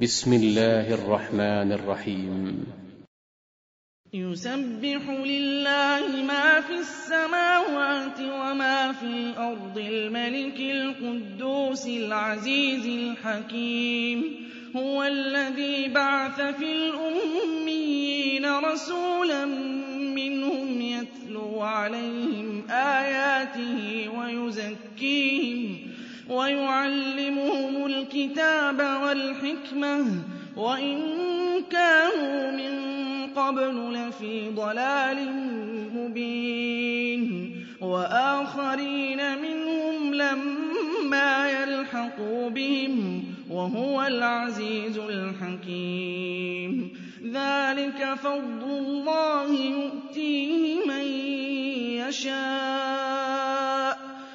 بسم الله الرحمن الرحيم. يسبح لله ما في السماوات وما في الأرض الملك القدوس العزيز الحكيم. هو الذي بعث في الأميين رسولا منهم يتلو عليهم آياته ويزكيهم ويعلمهم الكتاب والحكمة وإن كانوا من قبل لفي ضلال مبين. وآخرين منهم لما يلحقوا بهم وهو العزيز الحكيم. ذلك فضل الله يؤتيه من يشاء.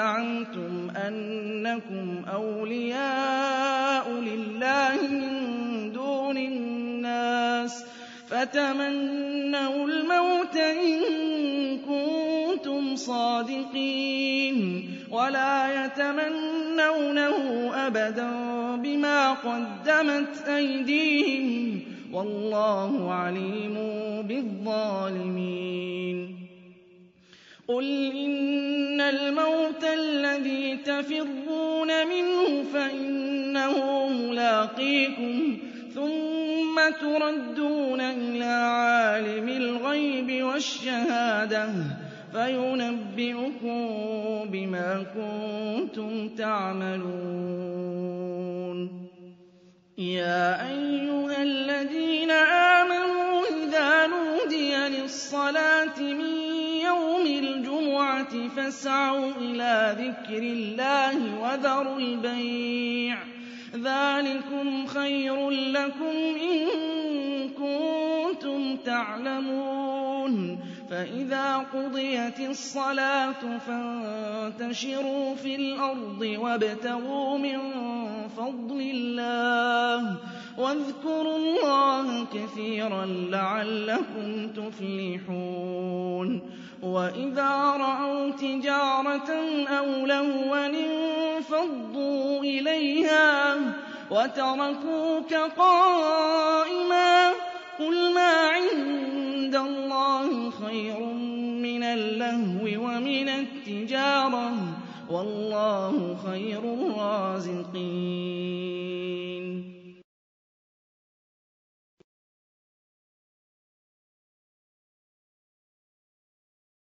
زعمتم أنكم أولياء لله من دون الناس فتمنوا الموت إن كنتم صادقين ولا يتمنونه أبدا بما قدمت أيديهم والله عليم بالظالمين قل إن الموت الذي تفرون منه فإنه ملاقيكم ثم تردون إلى عالم الغيب والشهادة فينبئكم بما كنتم تعملون يا أيها الذين آمنوا إذا نودي للصلاة من يوم الجمعة فاسعوا إلى ذكر الله وذروا البيع. ذلكم خير لكم إن كنتم تعلمون. فإذا قضيت الصلاة فانتشروا في الأرض وابتغوا من فضل الله. واذكروا الله كثيرا لعلكم تفلحون. وإذا رأوا تجارة أو لهوا انفضوا إليها وتركوك قائما قل ما عند الله خير من اللهو ومن التجارة والله خير الرازقين